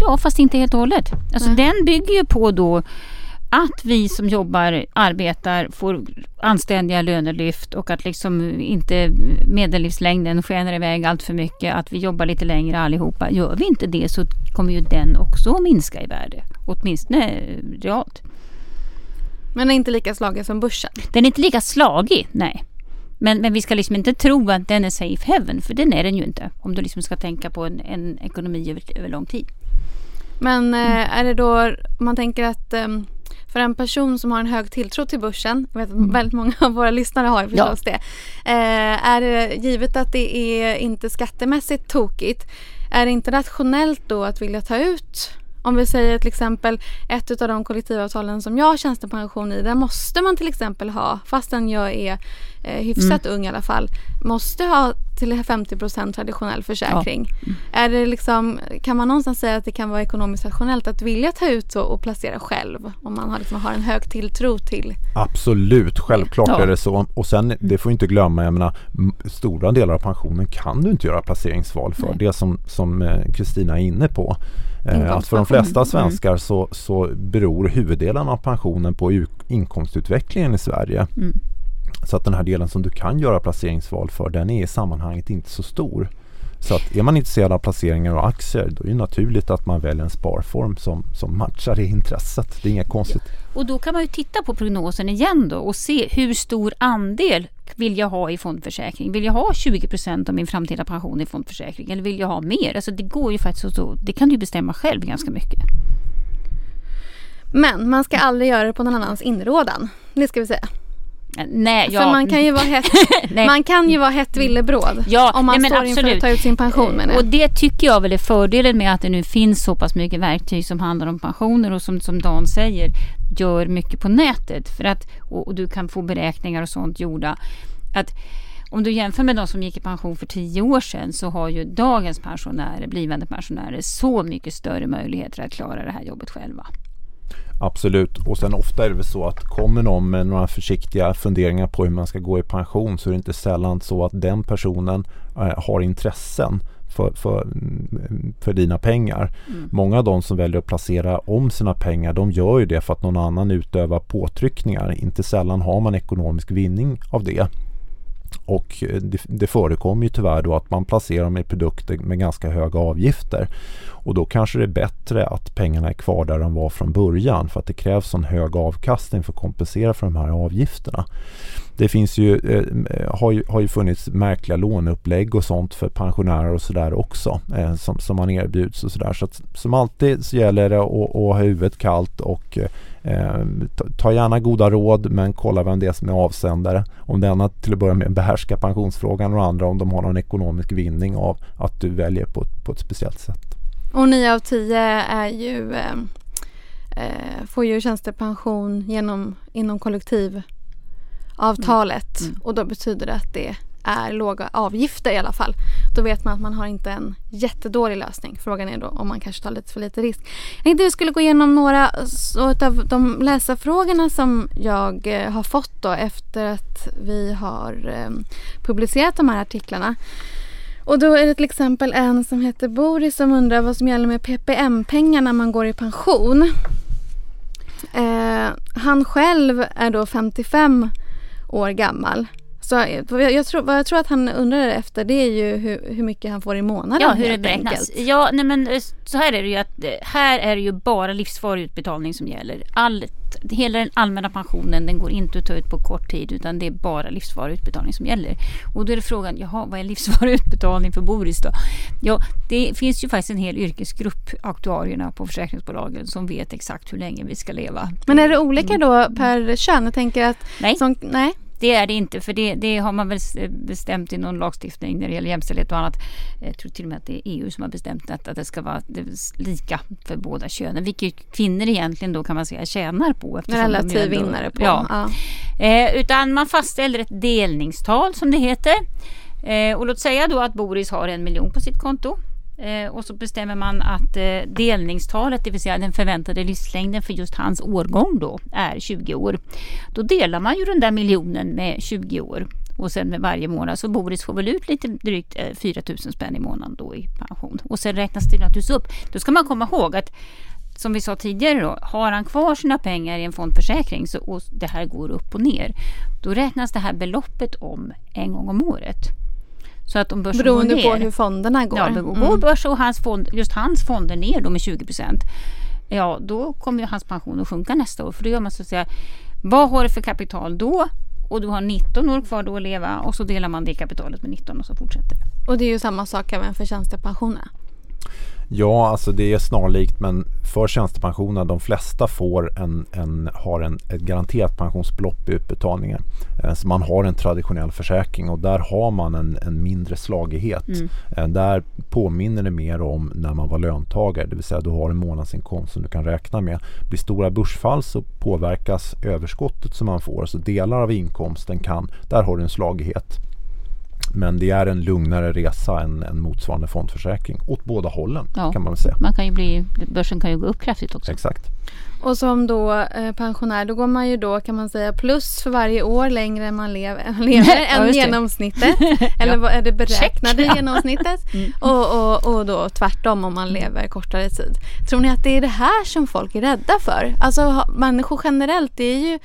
Ja, fast inte helt och hållet. Alltså, mm. Den bygger ju på då att vi som jobbar, arbetar, får anständiga lönelyft och att liksom inte medellivslängden skenar iväg allt för mycket. Att vi jobbar lite längre allihopa. Gör vi inte det så kommer ju den också att minska i värde. Åtminstone realt. Men är inte lika slagig som börsen? Den är inte lika slagig, nej. Men, men vi ska liksom inte tro att den är safe heaven, för den är den ju inte. Om du liksom ska tänka på en, en ekonomi över, över lång tid. Men eh, är det då, om man tänker att um, för en person som har en hög tilltro till börsen, jag vet att mm. väldigt många av våra lyssnare har ju förstås ja. det. Eh, är det givet att det är inte skattemässigt tokigt, är det inte rationellt då att vilja ta ut om vi säger till exempel ett av de kollektivavtalen som jag har tjänstepension i, där måste man till exempel ha, fastän jag är eh, hyfsat mm. ung i alla fall, måste ha till 50% traditionell försäkring. Ja. Mm. Är det liksom, kan man någonstans säga att det kan vara ekonomiskt rationellt att vilja ta ut och, och placera själv om man har, liksom, har en hög tilltro till Absolut, självklart ja. är det så. Och sen, det får inte glömma, jag menar, stora delar av pensionen kan du inte göra placeringsval för. Nej. Det som eh, Kristina är inne på. Eh, att för de flesta mm. svenskar så, så beror huvuddelen av pensionen på inkomstutvecklingen i Sverige. Mm. Så att den här delen som du kan göra placeringsval för den är i sammanhanget inte så stor. Så att är man intresserad av placeringar och aktier då är det naturligt att man väljer en sparform som, som matchar det intresset. Det är inget konstigt. Ja. Och då kan man ju titta på prognosen igen då och se hur stor andel vill jag ha i fondförsäkring? Vill jag ha 20% av min framtida pension i fondförsäkring eller vill jag ha mer? Alltså det går ju faktiskt så, det kan du bestämma själv ganska mycket. Men man ska aldrig göra det på någon annans inrådan. Det ska vi säga. Nej, ja. För man kan ju vara hett, [LAUGHS] man kan ju vara hett villebråd ja, om man nej, står absolut. inför att ta ut sin pension. Men och det tycker jag väl är fördelen med att det nu finns så pass mycket verktyg som handlar om pensioner och som, som Dan säger gör mycket på nätet. För att, och, och du kan få beräkningar och sånt gjorda. Att om du jämför med de som gick i pension för tio år sedan så har ju dagens pensionärer, blivande pensionärer så mycket större möjligheter att klara det här jobbet själva. Absolut, och sen ofta är det väl så att kommer någon med några försiktiga funderingar på hur man ska gå i pension så är det inte sällan så att den personen eh, har intressen för, för, för dina pengar. Mm. Många av de som väljer att placera om sina pengar de gör ju det för att någon annan utövar påtryckningar. Inte sällan har man ekonomisk vinning av det. Och eh, det, det förekommer ju tyvärr då att man placerar dem i produkter med ganska höga avgifter. Och då kanske det är bättre att pengarna är kvar där de var från början för att det krävs en hög avkastning för att kompensera för de här avgifterna. Det finns ju, eh, eh, har, ju, har ju funnits märkliga låneupplägg och sånt för pensionärer och sådär också eh, som, som man erbjuds och sådär. Så att, som alltid så gäller det att, att ha huvudet kallt och eh, ta, ta gärna goda råd men kolla vem det är som är avsändare. Om denna till att börja med behärskar pensionsfrågan och andra om de har någon ekonomisk vinning av att du väljer på, på ett speciellt sätt. Och 9 av 10 är ju, eh, eh, får ju tjänstepension genom, inom kollektiv mm. Mm. och då betyder det att det är låga avgifter i alla fall. Då vet man att man har inte en jättedålig lösning. Frågan är då om man kanske tar lite för lite risk. Jag tänkte vi skulle gå igenom några av de läsarfrågorna som jag eh, har fått då efter att vi har eh, publicerat de här artiklarna. Och då är det till exempel en som heter Boris som undrar vad som gäller med PPM-pengar när man går i pension. Eh, han själv är då 55 år gammal. Så jag, jag, tror, vad jag tror att han undrar efter det är ju hur, hur mycket han får i månaden. Ja, hur det beräknas. Ja, nej men eh, så här är det ju att eh, här är det ju bara livsvarig utbetalning som gäller. Allt, hela den allmänna pensionen den går inte att ta ut på kort tid utan det är bara livsvarig utbetalning som gäller. Och då är det frågan, jaha vad är livsvarig [LAUGHS] utbetalning för Boris då? Ja, det finns ju faktiskt en hel yrkesgrupp, aktuarierna på försäkringsbolagen som vet exakt hur länge vi ska leva. Men är det olika då per kön? Jag tänker att... Nej. Som, nej. Det är det inte för det, det, har man väl bestämt i någon lagstiftning när det gäller jämställdhet och annat. Jag tror till och med att det är EU som har bestämt detta, att det ska vara lika för båda könen. Vilket kvinnor egentligen då kan man säga tjänar på. Relativ vinnare på. Ja. ja. Eh, utan man fastställer ett delningstal som det heter. Eh, och låt säga då att Boris har en miljon på sitt konto. Eh, och så bestämmer man att eh, delningstalet, det vill säga den förväntade livslängden för just hans årgång då, är 20 år. Då delar man ju den där miljonen med 20 år och sen med varje månad så Boris får väl ut lite drygt eh, 4 000 spänn i månaden då i pension. Och sen räknas det naturligtvis upp. Då ska man komma ihåg att som vi sa tidigare då, har han kvar sina pengar i en fondförsäkring så, och det här går upp och ner, då räknas det här beloppet om en gång om året. Så att om börsen Beroende går ner, på hur fonderna går. Ja, går mm. börs och hans fond, just hans fonder ner då med 20 procent. Ja, då kommer ju hans pension att sjunka nästa år. För då gör man så att säga, vad har du för kapital då? Och du har 19 år kvar då att leva och så delar man det kapitalet med 19 och så fortsätter det. Och det är ju samma sak även för tjänstepensionerna. Ja, alltså det är snarlikt men för tjänstepensionen, de flesta får en, en, har en, ett garanterat pensionsbelopp i utbetalningen. Eh, så man har en traditionell försäkring och där har man en, en mindre slagighet. Mm. Eh, där påminner det mer om när man var löntagare, det vill säga du har en månadsinkomst som du kan räkna med. Blir stora börsfall så påverkas överskottet som man får, så delar av inkomsten kan, där har du en slagighet. Men det är en lugnare resa än en motsvarande fondförsäkring åt båda hållen ja. kan man väl säga. Man kan ju bli, börsen kan ju gå upp kraftigt också. Exakt. Och som då eh, pensionär då går man ju då kan man säga plus för varje år längre man [LAUGHS] lever, lever än genomsnittet. [LAUGHS] Eller vad är det beräknade Check. genomsnittet? [LAUGHS] Mm. Och, och, och då tvärtom om man lever kortare tid. Tror ni att det är det här som folk är rädda för? Alltså människor generellt det är ju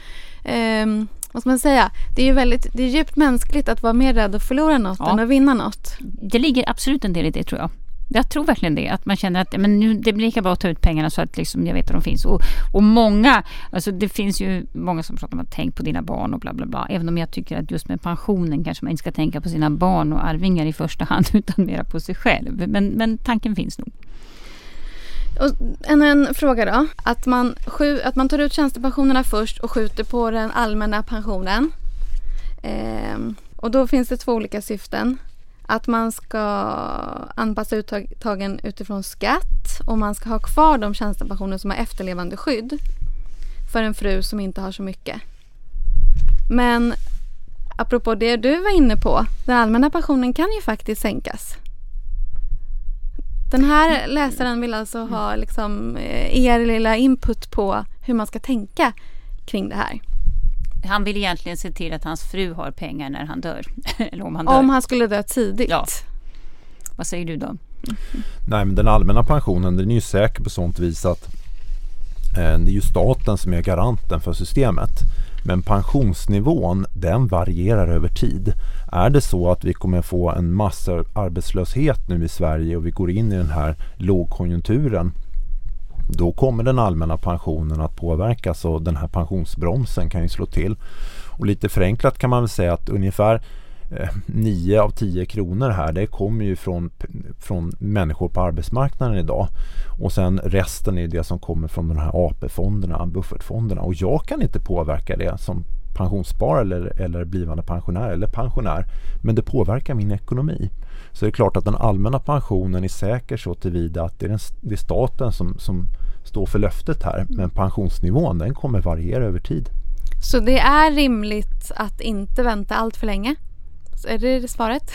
um, vad ska man säga? Det är ju väldigt, det är djupt mänskligt att vara mer rädd att förlora något ja. än att vinna något. Det ligger absolut en del i det tror jag. Jag tror verkligen det. Att man känner att men nu, det blir lika bra att ta ut pengarna så att liksom jag vet att de finns. Och, och många, alltså det finns ju många som pratar om att tänk på dina barn och bla bla bla. Även om jag tycker att just med pensionen kanske man inte ska tänka på sina barn och arvingar i första hand [LAUGHS] utan mera på sig själv. Men, men tanken finns nog. Och en, en fråga då. Att man, att man tar ut tjänstepensionerna först och skjuter på den allmänna pensionen. Ehm, och då finns det två olika syften. Att man ska anpassa uttagen utifrån skatt och man ska ha kvar de tjänstepensioner som har efterlevande skydd för en fru som inte har så mycket. Men apropå det du var inne på, den allmänna pensionen kan ju faktiskt sänkas. Den här läsaren vill alltså ha liksom, eh, er lilla input på hur man ska tänka kring det här. Han vill egentligen se till att hans fru har pengar när han dör. [LAUGHS] Eller om han dör. Om han skulle dö tidigt. Ja. Vad säger du då? Nej, men den allmänna pensionen den är ju säker på sånt vis att eh, det är ju staten som är garanten för systemet. Men pensionsnivån den varierar över tid. Är det så att vi kommer få en massa arbetslöshet nu i Sverige och vi går in i den här lågkonjunkturen då kommer den allmänna pensionen att påverkas och den här pensionsbromsen kan ju slå till. Och lite förenklat kan man väl säga att ungefär Eh, 9 av 10 kronor här det kommer ju från, från människor på arbetsmarknaden idag. Och sen resten är det som kommer från de här AP-fonderna, buffertfonderna. Och jag kan inte påverka det som pensionssparare eller, eller blivande pensionär eller pensionär. Men det påverkar min ekonomi. Så det är klart att den allmänna pensionen är säker så tillvida att det är, den, det är staten som, som står för löftet här. Men pensionsnivån den kommer variera över tid. Så det är rimligt att inte vänta allt för länge? Är det svaret?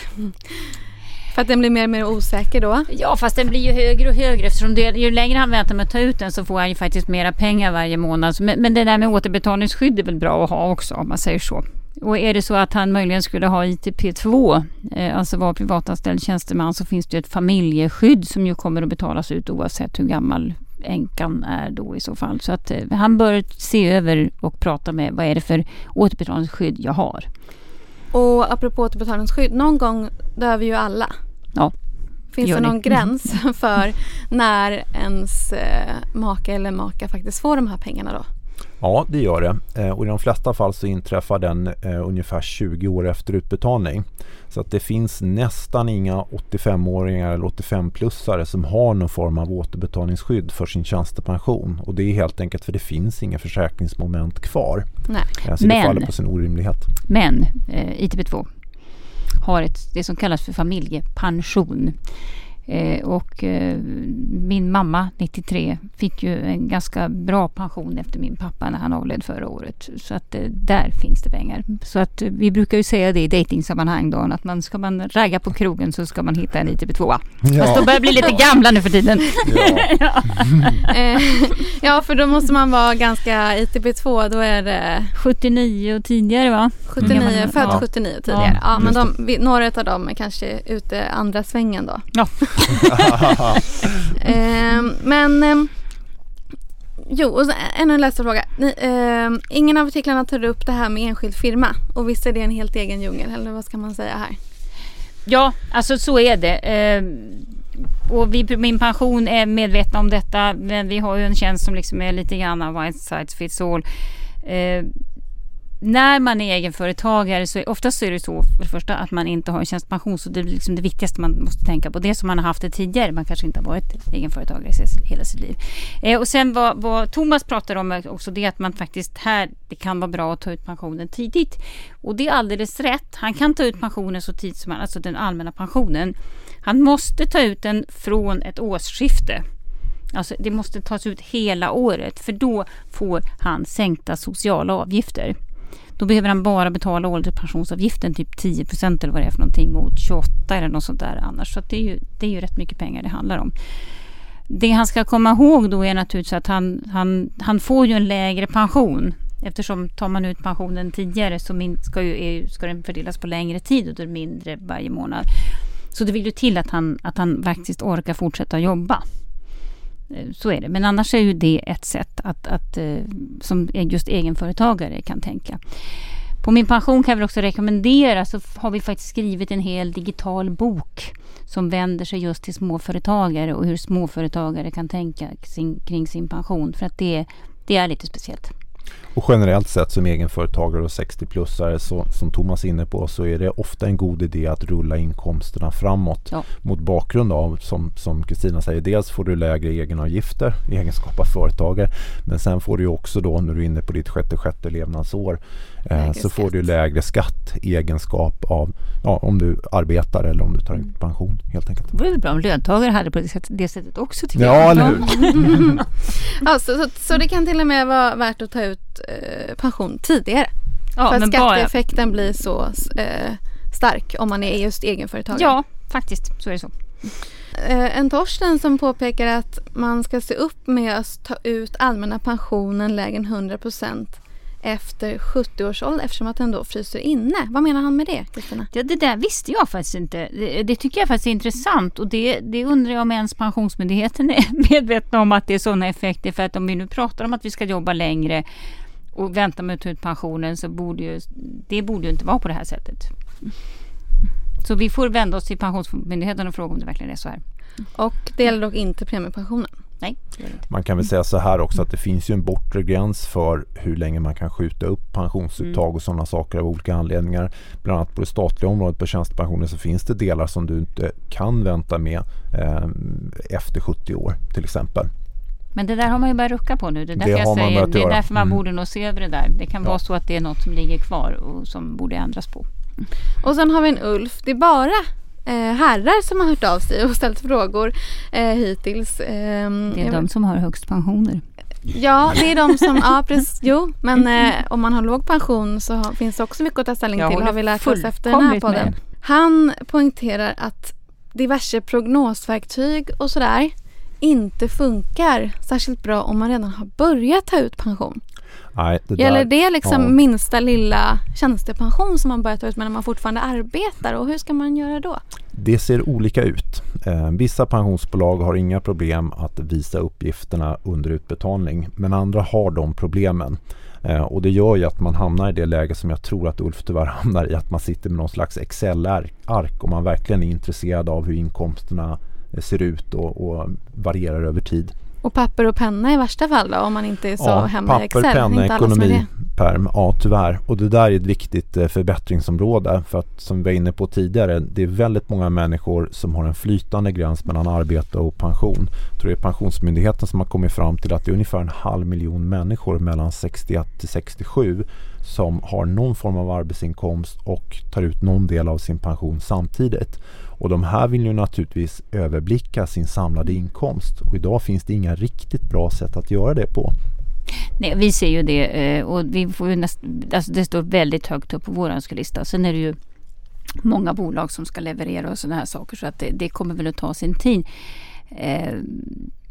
För att den blir mer och mer osäker då? Ja, fast den blir ju högre och högre eftersom det, ju längre han väntar med att ta ut den så får han ju faktiskt mera pengar varje månad. Men, men det där med återbetalningsskydd är väl bra att ha också om man säger så. Och är det så att han möjligen skulle ha ITP2, eh, alltså vara privatanställd tjänsteman, så finns det ett familjeskydd som ju kommer att betalas ut oavsett hur gammal änkan är då i så fall. Så att eh, han bör se över och prata med vad är det för återbetalningsskydd jag har. Och apropå återbetalningsskydd, någon gång dör vi ju alla. Ja. Finns det någon gräns [LAUGHS] för när ens eh, make eller maka faktiskt får de här pengarna då? Ja, det gör det. Eh, och i de flesta fall så inträffar den eh, ungefär 20 år efter utbetalning. Så att det finns nästan inga 85-åringar eller 85-plussare som har någon form av återbetalningsskydd för sin tjänstepension. Och det är helt enkelt för det finns inga försäkringsmoment kvar. Nej. Eh, så men, det faller på sin orimlighet. Men eh, ITP2 har ett, det som kallas för familjepension. Eh, och eh, min mamma, 93, fick ju en ganska bra pension efter min pappa när han avled förra året. Så att eh, där finns det pengar. Så att eh, vi brukar ju säga det i dejtingsammanhang då, att man ska man ragga på krogen så ska man hitta en ITP2. Ja. Fast de börjar bli lite gamla nu för tiden. Ja. [LAUGHS] [LAUGHS] Ja, för då måste man vara ganska ITP2, då är det 79 och tidigare va? 79, mm. född ja. 79 tidigare. Ja, men de, några av dem är kanske ute andra svängen då. Ja. [LAUGHS] eh, men eh, Jo, och ännu en läsarfråga. eh, ingen av artiklarna tar upp det här med enskild firma och visst är det en helt egen djungel eller vad ska man säga här? Ja, alltså så är det. Eh, och vi min pension är medvetna om detta men vi har ju en tjänst som liksom är lite grann av one size fits all. Eh, när man är egenföretagare så är, oftast är det så för det första att man inte har tjänstepension. Så det är liksom det viktigaste man måste tänka på. Det som man har haft det tidigare. Man kanske inte har varit egenföretagare hela sitt liv. Eh, och sen vad, vad Thomas pratar om också det att man faktiskt här, det kan vara bra att ta ut pensionen tidigt. Och det är alldeles rätt. Han kan ta ut pensionen så tidigt som han, alltså den allmänna pensionen. Han måste ta ut den från ett årsskifte. Alltså det måste tas ut hela året för då får han sänkta sociala avgifter. Då behöver han bara betala ålderspensionsavgiften typ 10 eller vad det är för någonting mot 28 eller något sånt där annars. Så det är, ju, det är ju rätt mycket pengar det handlar om. Det han ska komma ihåg då är naturligtvis att han, han, han får ju en lägre pension. Eftersom tar man ut pensionen tidigare så min, ska, ju, ska den fördelas på längre tid och då är det mindre varje månad. Så det vill ju till att han, att han faktiskt orkar fortsätta jobba. Eh, så är det. Men annars är ju det ett sätt att, att eh, som e-, just egenföretagare kan tänka. På min pension kan jag väl också rekommendera så har vi faktiskt skrivit en hel digital bok som vänder sig just till småföretagare och hur småföretagare kan tänka sin, kring sin pension. För att det, det är lite speciellt. Och generellt sett som egenföretagare och 60-plussare så, som Thomas är inne på så är det ofta en god idé att rulla inkomsterna framåt. Ja. Mot bakgrund av som Kristina säger, dels får du lägre egenavgifter i egenskap av företagare. Men sen får du också då när du är inne på ditt sjätte sjätte levnadsår eh, så får du lägre skatt i egenskap av ja, om du arbetar eller om du tar ut pension helt enkelt. Det vore bra om löntagare hade på det sättet också tycker ja, jag. Eller hur? [LAUGHS] [LAUGHS] ja, så, så, så, det kan till och med vara värt att ta ut eh, pension tidigare. Ja, för att skatteeffekten bara... blir så eh, stark om man är just egenföretagare. Ja, faktiskt så är det så. Eh, en Torsten som påpekar att man ska se upp med att ta ut allmänna pensionen lägre än 100% efter 70 års ålder eftersom att den då fryser inne. Vad menar han med det Kristina? Ja, det där visste jag faktiskt inte. Det, det, tycker jag faktiskt är intressant och det, det undrar jag om ens Pensionsmyndigheten är [LAUGHS] medvetna om att det är sådana effekter. För att om vi nu pratar om att vi ska jobba längre och vänta med att ta ut pensionen så borde ju, det borde ju inte vara på det här sättet. Så vi får vända oss till Pensionsmyndigheten och fråga om det verkligen är så här. Och det gäller dock inte premiepensionen? Nej. Man kan väl säga så här också att det finns ju en bortre gräns för hur länge man kan skjuta upp pensionsuttag mm. och sådana saker av olika anledningar. Bland annat på det statliga området på tjänstepensioner så finns det delar som du inte kan vänta med eh, efter 70 år till exempel. Men det där har man ju börjat rucka på nu. Det är därför, jag säger, det är därför man mm. borde nog se över det där. Det kan ja. vara så att det är något som ligger kvar och som borde ändras på. Och sen har vi en Ulf. Det är bara eh, herrar som har hört av sig och ställt frågor eh, hittills. Eh, det är de som har högst pensioner. Ja, det är de som, ja precis, jo, men eh, om man har låg pension så har, finns det också mycket att ta ställning till har vi lärt oss efter den här podden. Med. Han poängterar att diverse prognosverktyg och sådär inte funkar särskilt bra om man redan har börjat ta ut pension. Nej, det Gäller där, det liksom ja. minsta lilla tjänstepension som man börjar ta ut men när man fortfarande arbetar och hur ska man göra då? Det ser olika ut. Eh, vissa pensionsbolag har inga problem att visa uppgifterna under utbetalning men andra har de problemen. Eh, och det gör ju att man hamnar i det läge som jag tror att Ulf tyvärr [LAUGHS] hamnar i att man sitter med någon slags Excel-ark och man verkligen är intresserad av hur inkomsterna ser ut och, och varierar över tid. Och papper och penna i värsta fall då, om man inte är så ja, hemma i Excel? Papper, penna, ekonomi, perm. Ja, tyvärr. Och det där är ett viktigt eh, förbättringsområde. För att som vi var inne på tidigare, det är väldigt många människor som har en flytande gräns mellan arbete och pension. Jag tror det är Pensionsmyndigheten som har kommit fram till att det är ungefär en halv miljon människor mellan 61 till 67 som har någon form av arbetsinkomst och tar ut någon del av sin pension samtidigt. Och de här vill ju naturligtvis överblicka sin samlade inkomst och idag finns det inga riktigt bra sätt att göra det på. Nej, vi ser ju det eh, och vi får näst, alltså det står väldigt högt upp på vår önskelista. Sen är det ju många bolag som ska leverera och sådana här saker så att det, det kommer väl att ta sin tid.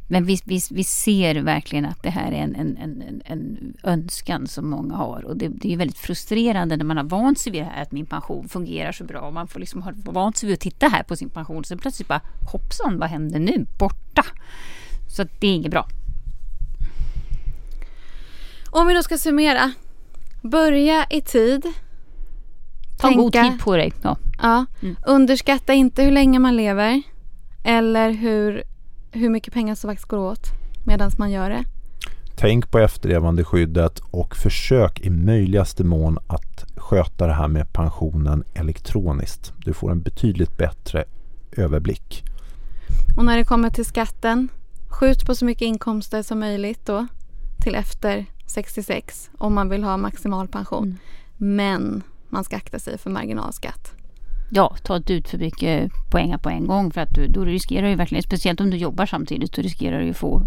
Men vi, vi, vi ser verkligen att det här är en, en, en, en önskan som många har. Och det, det, är väldigt frustrerande när man har vant sig vid det här att min pension fungerar så bra. Och man får liksom ha vant sig vid att titta här på sin pension. Sen plötsligt bara hoppsan, vad händer nu? Borta! Så det är inget bra. Om vi då ska summera. Börja i tid. Ta tänka, god tid på dig. Ja. ja mm. Underskatta inte hur länge man lever. Eller hur hur mycket pengar som faktiskt går åt medan man gör det. Tänk på efterlevandeskyddet och försök i möjligaste mån att sköta det här med pensionen elektroniskt. Du får en betydligt bättre överblick. Och när det kommer till skatten, skjut på så mycket inkomster som möjligt då till efter 66 om man vill ha maximal pension. Mm. Men man ska akta sig för marginalskatt ja, ta inte ut för mycket poäng på en gång för att du, då riskerar du verkligen, speciellt om du jobbar samtidigt, så riskerar du att få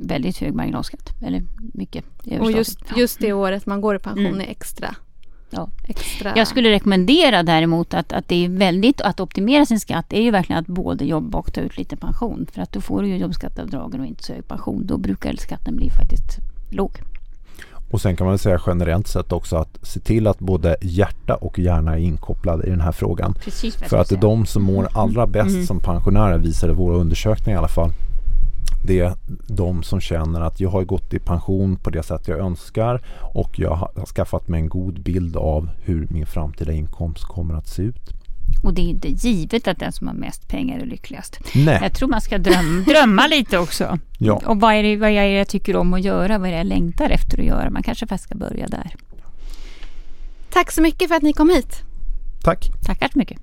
väldigt hög marginalskatt. Eller mycket. Och just, just det året man går i pension mm. är extra. Ja. extra. Jag skulle rekommendera däremot att, att det är väldigt, att optimera sin skatt är ju verkligen att både jobba och ta ut lite pension. För att då får du ju jobbskatteavdragen och inte så hög pension. Då brukar skatten bli faktiskt låg. Och sen kan man säga generellt sett också att se till att både hjärta och hjärna är inkopplade i den här frågan. Precis, För att det är de som mår allra bäst mm. som pensionärer visade våra undersökningar i alla fall. Det är de som känner att jag har gått i pension på det sätt jag önskar och jag har skaffat mig en god bild av hur min framtida inkomst kommer att se ut. Och det är inte givet att den som har mest pengar är lyckligast. Nej. Jag tror man ska dröm, [LAUGHS] drömma lite också. Ja. Och vad är, det, vad är det jag tycker om att göra? Vad är det jag längtar efter att göra? Man kanske faktiskt ska börja där. Tack så mycket för att ni kom hit. Tack. Tackar så mycket.